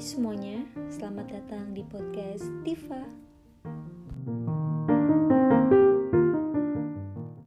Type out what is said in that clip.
Semuanya, selamat datang di podcast Tifa.